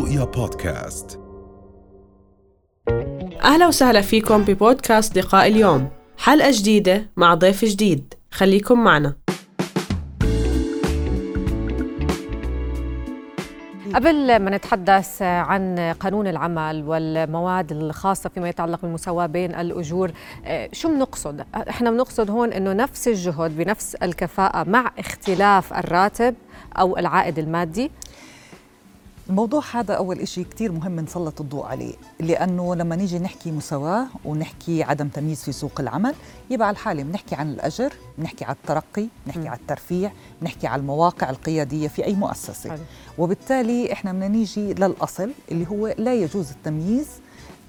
رؤيا بودكاست. أهلا وسهلا فيكم ببودكاست لقاء اليوم. حلقة جديدة مع ضيف جديد. خليكم معنا. قبل ما نتحدث عن قانون العمل والمواد الخاصة فيما يتعلق بالمساواة بين الأجور شو بنقصد؟ إحنا بنقصد هون أنه نفس الجهد بنفس الكفاءة مع اختلاف الراتب أو العائد المادي. الموضوع هذا أول إشي كتير مهم نسلط الضوء عليه لأنه لما نيجي نحكي مساواة ونحكي عدم تمييز في سوق العمل يبقى على الحالة بنحكي عن الأجر بنحكي عن الترقي بنحكي عن الترفيع بنحكي عن المواقع القيادية في أي مؤسسة حلو. وبالتالي إحنا بدنا نيجي للأصل اللي هو لا يجوز التمييز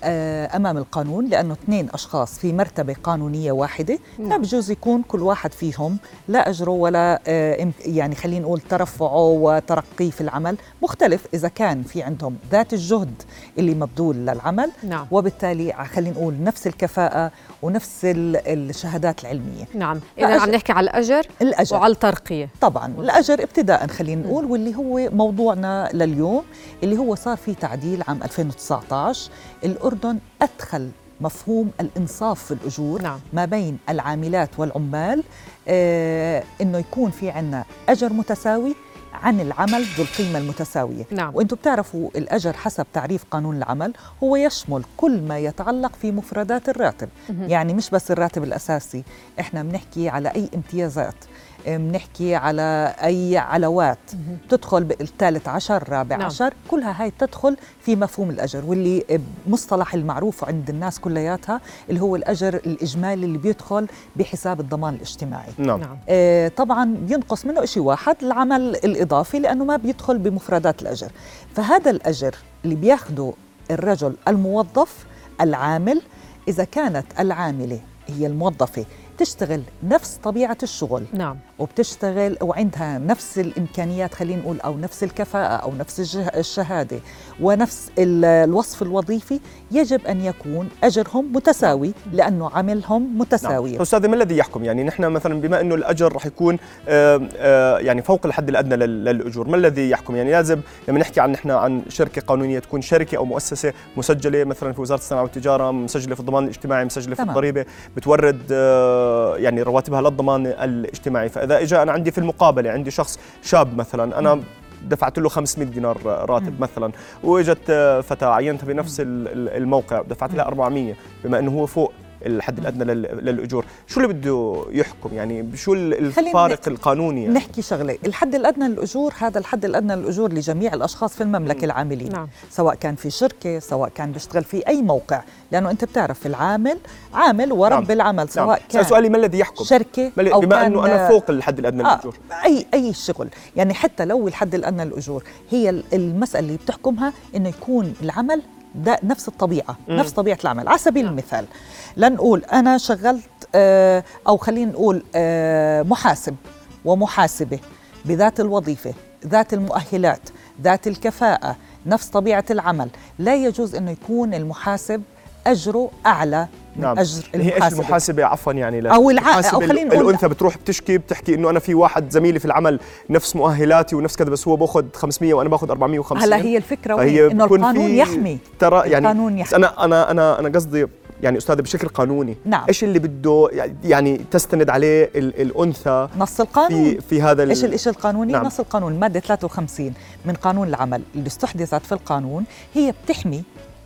أمام القانون لأنه اثنين أشخاص في مرتبة قانونية واحدة ما بجوز يكون كل واحد فيهم لا أجره ولا آه، يعني خلينا نقول ترفعه وترقيه في العمل مختلف إذا كان في عندهم ذات الجهد اللي مبذول للعمل نعم. وبالتالي خلينا نقول نفس الكفاءة ونفس ال- الشهادات العلمية. نعم. إذا فأجر- عم نحكي على الأجر الأجر. وعلى الترقية. طبعا. الأجر ابتداء خلينا نقول واللي هو موضوعنا لليوم اللي هو صار فيه تعديل عام 2019 الأردن أدخل مفهوم الإنصاف في الأجور نعم. ما بين العاملات والعمال. آه إنه يكون في عنا أجر متساوي عن العمل ذو القيمة المتساوية. نعم. وإنتم بتعرفوا الأجر حسب تعريف قانون العمل هو يشمل كل ما يتعلق في مفردات الراتب. يعني مش بس الراتب الأساسي إحنا بنحكي على أي امتيازات. بنحكي على أي علاوات تدخل بالثالث عشر رابع نعم. نعم. عشر كلها هاي تدخل في مفهوم الأجر واللي مصطلح المعروف عند الناس كلياتها اللي هو الأجر الإجمالي اللي بيدخل بحساب الضمان الاجتماعي نعم, نعم آه، طبعا بينقص منه شيء واحد العمل الإضافي لأنه ما بيدخل بمفردات الأجر فهذا الأجر اللي بياخده الرجل الموظف العامل إذا كانت العاملة هي الموظفة تشتغل نفس طبيعة الشغل. نعم. وبتشتغل وعندها نفس الإمكانيات خلينا نقول أو نفس الكفاءة أو نفس الشهادة ونفس ال- الوصف الوظيفي يجب أن يكون أجرهم متساوي لأنه عملهم متساوي. نعم. أستاذ ما الذي يحكم؟ يعني نحن مثلا بما أنه الأجر رح يكون يعني فوق الحد الأدنى لل- للأجور ما الذي يحكم؟ يعني لازم لما نحكي عن نحن عن شركة قانونية تكون شركة أو مؤسسة مسجلة مثلا في وزارة الصناعة والتجارة مسجلة في الضمان الاجتماعي مسجلة في تمام. الضريبة بتورد يعني رواتبها للضمان الاجتماعي. فإذا اجى أنا عندي في المقابلة عندي شخص شاب مثلا أنا دفعت له 500 دينار راتب مثلا وإجت فتاة عينتها بنفس ال- ال- الموقع دفعت لها 400 بما إنه هو فوق. الحد الأدنى لل- للأجور. شو اللي بده يحكم؟ يعني شو الفارق القانوني يعني؟ نحكي شغلة. الحد الأدنى للأجور هذا الحد الأدنى للأجور لجميع الأشخاص في المملكة العاملين. نعم. سواء كان في شركة سواء كان بيشتغل في أي موقع. لأنه أنت بتعرف العامل عامل ورب نعم. العمل سواء نعم. كان سؤالي ما الذي يحكم؟ شركة أو بما كان انه أنا فوق الحد الأدنى آه للأجور. أي أي شغل. يعني حتى لو الحد الأدنى للأجور هي ال- المسألة اللي بتحكمها إنه يكون العمل ده نفس الطبيعة مم. نفس طبيعة العمل. على سبيل المثال لنقول أنا شغلت آه أو خلينا نقول آه محاسب ومحاسبة بذات الوظيفة ذات المؤهلات ذات الكفاءة نفس طبيعة العمل. لا يجوز انه يكون المحاسب أجره أعلى من نعم. أجر هي إيش المحاسبة. المحاسبة؟ عفوا يعني لا. أو الع- المحاسبة أو خلينا نقول- الأنثى بتروح بتشكي بتحكي إنه أنا في واحد زميلي في العمل نفس مؤهلاتي ونفس كذا بس هو باخذ 500 وأنا باخذ 450 هلا هي الفكرة وين؟ إنه القانون يحمي. ترى يعني القانون يحمي. أنا أنا أنا أنا قصدي يعني أستاذة بشكل قانوني. نعم. إيش اللي بده يعني تستند عليه ال- الأنثى نص القانون. في في هذا إيش الشيء القانوني؟ نعم. نص القانون الماده 53 من قانون العمل. اللي استحدثت في القانون هي بتحمي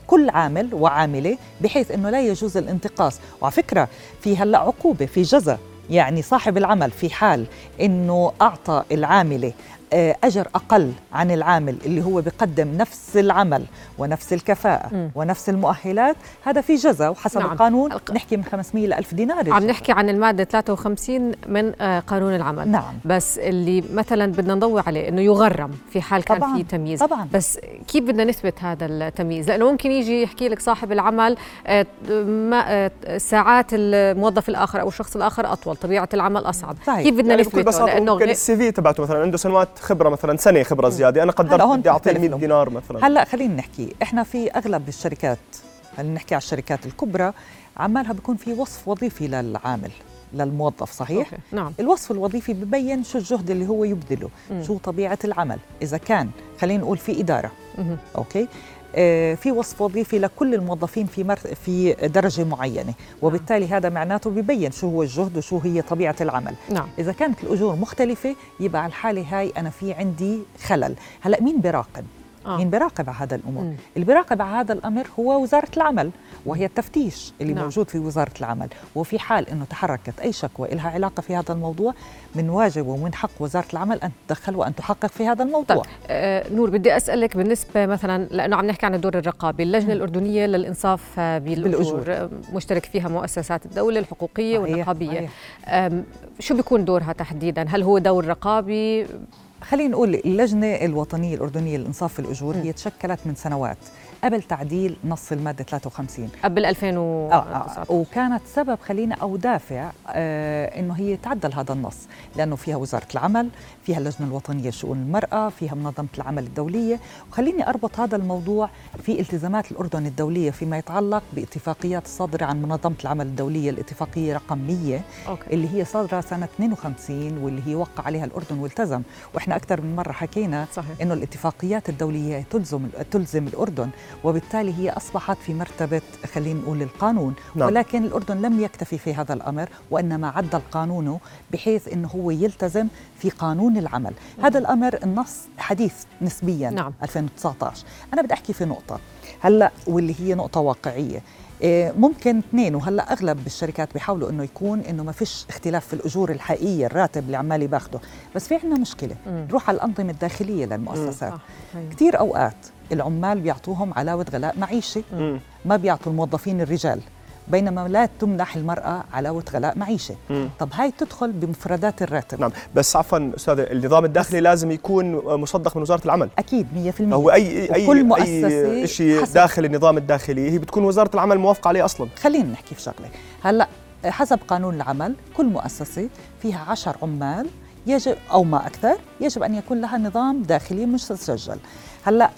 كل عامل وعاملة بحيث إنه لا يجوز الانتقاص، وعلى فكرة في هلأ عقوبة في جزاء يعني صاحب العمل في حال إنه أعطى العاملة أجر أقل عن العامل اللي هو بيقدم نفس العمل ونفس الكفاءة مم. ونفس المؤهلات هذا في جزاء وحسب نعم. القانون الق- نحكي من 500 ل 1000 دينار عم. نحكي عن المادة 53 من آه، قانون العمل نعم. بس اللي مثلا بدنا نضوي عليه إنه يغرم في حال كان طبعاً، في تمييز طبعاً. بس كيف بدنا نثبت هذا التمييز لأنه ممكن يجي يحكي لك صاحب العمل آه، ما آه، ساعات الموظف الآخر أو الشخص الآخر أطول طبيعة العمل أصعب صحيح. كيف بدنا يعني بكل نثبته لأنه ال C V تبعته مثلا عنده سنوات خبرة مثلا سنه خبرة زيادة. أنا قدرت بدي اعطيه بتختلف 100 له. دينار مثلا. هلا خلينا نحكي. إحنا في أغلب الشركات خلينا نحكي على الشركات الكبرى عمالها بيكون في وصف وظيفي للعامل للموظف صحيح؟ okay. نعم. الوصف الوظيفي ببين شو الجهد اللي هو يبذله مم. شو طبيعة العمل. إذا كان خلينا نقول في إدارة. مهم. أوكي؟ آه، في وصف وظيفي لكل الموظفين في مر... في درجة معينة. وبالتالي هذا معناته ببين شو هو الجهد وشو هي طبيعة العمل. نعم. إذا كانت الأجور مختلفة يبقى على الحالة هاي أنا في عندي خلل. هلأ مين بيراقب آه. مين بيراقب على هذا الأمور. اللي بيراقب على هذا الأمر هو وزارة العمل وهي التفتيش اللي نعم. موجود في وزارة العمل وفي حال إنه تحركت أي شكوى لها علاقة في هذا الموضوع من واجب ومن حق وزارة العمل أن تتدخل وأن تحقق في هذا الموضوع طيب آه نور بدي أسألك بالنسبة مثلا لأنه عم نحكي عن الدور الرقابي اللجنة الأردنية للإنصاف بالأجور بالأجور. مشترك فيها مؤسسات الدولة الحقوقية صحيح، والرقابيه صحيح. شو بيكون دورها تحديدا هل هو دور رقابي خلينا نقول اللجنة الوطنية الأردنية للإنصاف الأجور. هي تشكلت من سنوات قبل تعديل نص المادة 53 قبل آه 2019 آه وكانت سبب خلينا أو دافع آه إنه هي تعدل هذا النص لأنه فيها وزارة العمل فيها اللجنة الوطنية لشؤون المرأة فيها منظمة العمل الدولية. وخليني أربط هذا الموضوع في التزامات الأردن الدولية فيما يتعلق باتفاقيات الصادرة عن منظمة العمل الدولية الاتفاقية رقم 100 أوكي. اللي هي صادرة سنة 52 واللي هي وقع عليها الأردن والتزم. وإحنا أكثر من مرة حكينا صحيح. إنه الاتفاقيات الدولية تلزم تلزم الأردن وبالتالي هي أصبحت في مرتبة خلينا نقول القانون. نعم. ولكن الأردن لم يكتفي في هذا الأمر وإنما عدل قانونه بحيث إنه هو يلتزم في قانون العمل. هذا الأمر النص حديث نسبيا. نعم. 2019 أنا بدي أحكي في نقطة. هلأ واللي هي نقطة واقعية. إيه، ممكن اثنين وهلا أغلب الشركات بيحاولوا إنه يكون إنه ما فيش اختلاف في الأجور الحقيقية الراتب اللي عمال باخده بس في عندنا مشكلة. نروح على الأنظمة الداخلية للمؤسسات. أيوة. كثير أوقات العمال بيعطوهم علاوة غلاء معيشي. ما بيعطوا الموظفين الرجال بينما لا تمنح المرأة علاوة غلاء معيشي مم. طب هاي تدخل بمفردات الراتب. نعم بس عفوا أستاذ النظام الداخلي لازم يكون مصدق من وزارة العمل. أكيد 100% هو اي وكل أي مؤسسة شيء حسب. داخل النظام الداخلي هي بتكون وزارة العمل موافقة عليه أصلا. خلينا نحكي في شغلة. هلأ حسب قانون العمل كل مؤسسة فيها عشر عمال يجب أو ما أكثر يجب أن يكون لها نظام داخلي مستسجل هلأ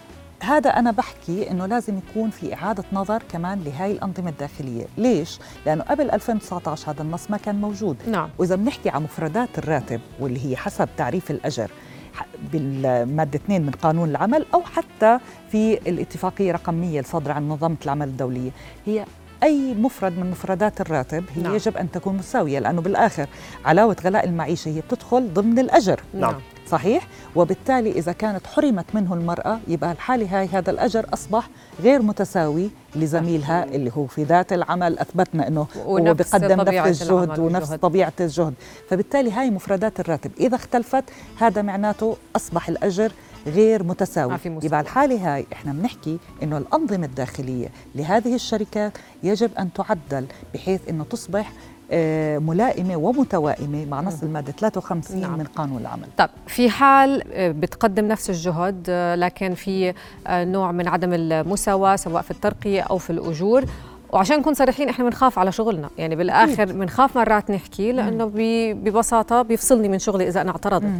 هذا أنا بحكي إنه لازم يكون في إعادة نظر كمان لهي الأنظمة الداخلية. ليش؟ لأنه قبل 2019 هذا النص ما كان موجود. نعم. وإذا بنحكي عن مفردات الراتب واللي هي حسب تعريف الأجر ح- بالمادة 2 من قانون العمل أو حتى في الاتفاقية رقم 100 الصادرة عن منظمة العمل الدولية هي أي مفرد من مفردات الراتب هي نعم. نعم. يجب أن تكون مساويه لأنه بالآخر علاوة غلاء المعيشة هي بتدخل ضمن الأجر نعم. صحيح وبالتالي إذا كانت حرمت منه المرأة يبقى الحاله هاي هذا الأجر أصبح غير متساوي لزميلها اللي هو في ذات العمل أثبتنا إنه هو ونفس بقدم طبيعة نفس الجهد ونفس والجهد. طبيعة الجهد فبالتالي هاي مفردات الراتب إذا اختلفت هذا معناته أصبح الأجر غير متساوي. يبقى الحالة هاي إحنا بنحكي إنه الأنظمة الداخلية لهذه الشركات يجب أن تعدل بحيث إنه تصبح آه، ملائمة ومتوائمة مع نص المادة 53 نعم. من قانون العمل طب في حال آه، بتقدم نفس الجهد آه، لكن في نوع من عدم المساواة سواء في الترقية أو في الأجور وعشان نكون صريحين إحنا بنخاف على شغلنا. يعني بالآخر بنخاف مرات نحكي لأنه بي- ببساطة بيفصلني من شغلي إذا أنا اعترضت.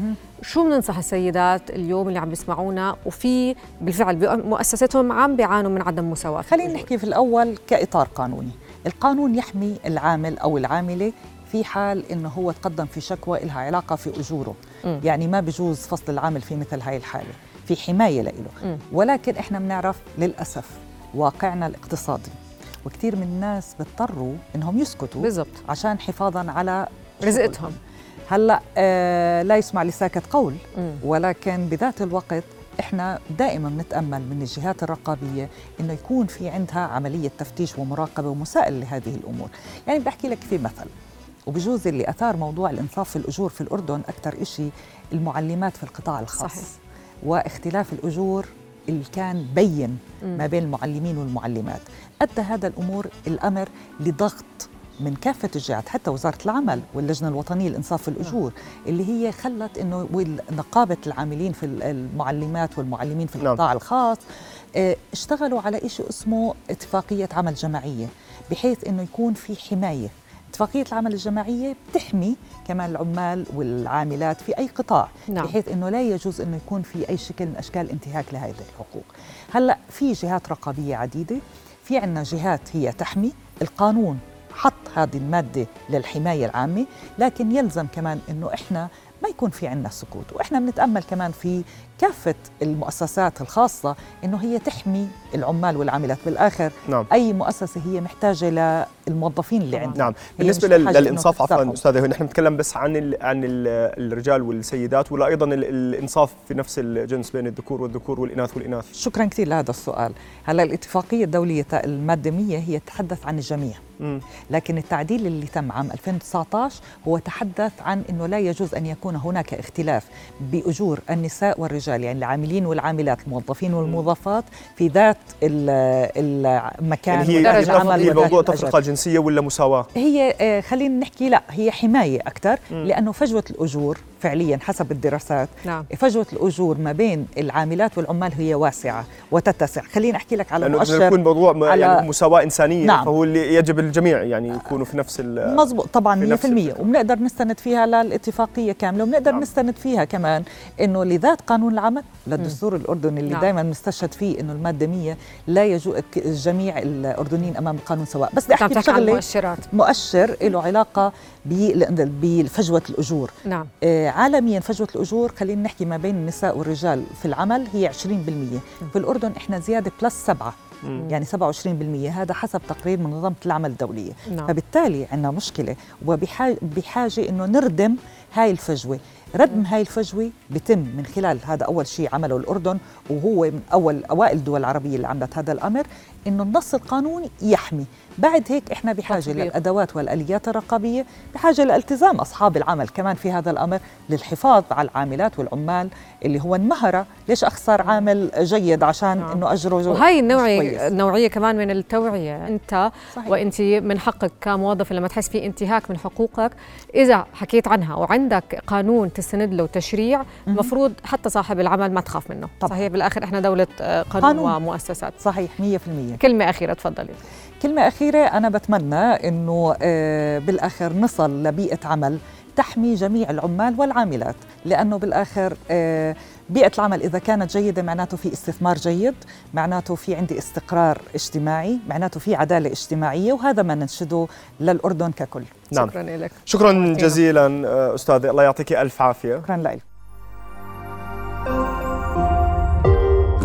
شو بننصح السيدات اليوم اللي عم بيسمعونا؟ وفي بالفعل مؤسستهم عم بيعانوا من عدم مساواة. خلينا. نحكي في الأول كإطار قانوني. القانون يحمي العامل أو العاملة في حال إنه هو تقدم في شكوى لها علاقة في أجوره. مم. يعني ما بجوز فصل العامل في مثل هاي الحالة. في حماية له مم. ولكن إحنا بنعرف للأسف واقعنا الاقتصادي. وكثير من الناس بيضطروا إنهم يسكتوا بالضبط عشان حفاظا على رزقتهم. هلأ آه لا يسمع لساكت قول مم. ولكن بذات الوقت إحنا دائما بنتامل من الجهات الرقابية إنه يكون في عندها عملية تفتيش ومراقبة ومساءله لهذه الأمور، يعني بدي أحكي لك في مثل وبجوز اللي أثار موضوع الإنصاف في الأجور في الأردن أكثر شيء المعلمات في القطاع الخاص صحيح. واختلاف الأجور اللي كان بين. ما بين المعلمين والمعلمات أدى هذا الأمور الأمر لضغط من كافة الجهات حتى وزارة العمل واللجنة الوطنية لإنصاف الأجور اللي هي خلت أنه نقابة العاملين في المعلمات والمعلمين في نعم. القطاع الخاص آه، اشتغلوا على شيء اسمه اتفاقية عمل جماعية بحيث أنه يكون في حماية اتفاقية العمل الجماعية بتحمي كمان العمال والعاملات في أي قطاع نعم. بحيث أنه لا يجوز أنه يكون في أي شكل من أشكال انتهاك لهذه الحقوق هلأ في جهات رقابية عديدة في عنا جهات هي تحمي القانون حط هذه المادة للحماية العامة لكن يلزم كمان أنه إحنا ما يكون في عندنا سكوت وإحنا بنتأمل كمان في كافة المؤسسات الخاصة إنه هي تحمي العمال والعاملات بالآخر نعم. أي مؤسسة هي محتاجة للموظفين اللي عندها نعم هي بالنسبة مش لل- بحاجة إنه للانصاف عفوا. أستاذة نحن بنتكلم بس عن ال عن ال الرجال والسيدات ولا أيضا ال- الإنصاف في نفس الجنس بين الذكور والذكور والإناث والإناث شكرا كثير لهذا السؤال هلا الاتفاقية الدولية تا- الماده 100 هي تتحدث عن الجميع. لكن التعديل اللي تم عام 2019 هو تحدث عن إنه لا يجوز أن يكون هناك اختلاف بأجور النساء والرجال يعني العاملين والعاملات الموظفين والموظفات في ذات ال- المكان يعني هي درجة العمل هي عمل موضوع والأجر. تفرقة جنسيه ولا مساواة؟ هي آه، خلينا نحكي لا هي حماية أكثر لأنه فجوة الأجور فعليا حسب الدراسات. نعم. فجوة الأجور ما بين العاملات والعمال هي واسعة وتتسع. خليني أحكي لك على إذا مؤشر يكون موضوع على- يعني مساواة إنسانية نعم. فهو اللي يجب الجميع يعني يكونوا في نفس ال مزبوط طبعا في 100% نفس الفكرة. وبنقدر نستند فيها للاتفاقية كاملة وبنقدر نعم. نستند فيها كمان إنه لذات قانون العمل للدستور الأردني اللي نعم. دائما بنستشهد فيه إنه المادة 100 لا يجوز جميع الأردنيين أمام القانون سواء. بس بدي أحكي بشغلة مؤشرات. مؤشر له علاقة بفجوة الأجور. نعم. آه، عالميا فجوة الأجور. خلينا نحكي ما بين النساء والرجال في العمل هي 20% في الأردن إحنا زيادة بلس 7 مم. يعني 27% هذا حسب تقرير من منظمة العمل الدولية. نعم. فبالتالي عندنا مشكلة وبحاجه إنه نردم هاي الفجوة. ردم هاي الفجوة بتم من خلال هذا أول شيء عمله الأردن وهو من أول أوائل الدول العربية اللي عملت هذا الأمر. إنه النص القانوني يحمي بعد هيك إحنا بحاجة تطبيق. للأدوات والآليات الرقابية بحاجة لالتزام أصحاب العمل كمان في هذا الأمر للحفاظ على العاملات والعمال اللي هو انمهره ليش اخسر عامل جيد عشان نعم. إنه أجره وهي كويس. النوعية كمان من التوعية أنت صحيح. وأنت من حقك كموظف لما تحس في انتهاك من حقوقك إذا حكيت عنها وعندك قانون تستند له تشريع المفروض حتى صاحب العمل ما تخاف منه طبعاً. صحيح بالآخر إحنا دولة آه، قانون, قانون. ومؤسسات صحيح 100% كلمة أخيرة تفضلي. كلمة أخيرة أنا بتمنى أنه آه، بالآخر نصل لبيئة عمل تحمي جميع العمال والعاملات لأنه بالآخر آه، بيئة العمل إذا كانت جيدة معناته في استثمار جيد معناته في عندي استقرار اجتماعي معناته في عدالة اجتماعية وهذا ما ننشده للأردن ككل. نعم. شكرا لك. شكرا جزيلا آه، استاذه الله يعطيك ألف عافية. شكرا لك.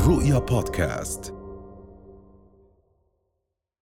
رؤيا بودكاست.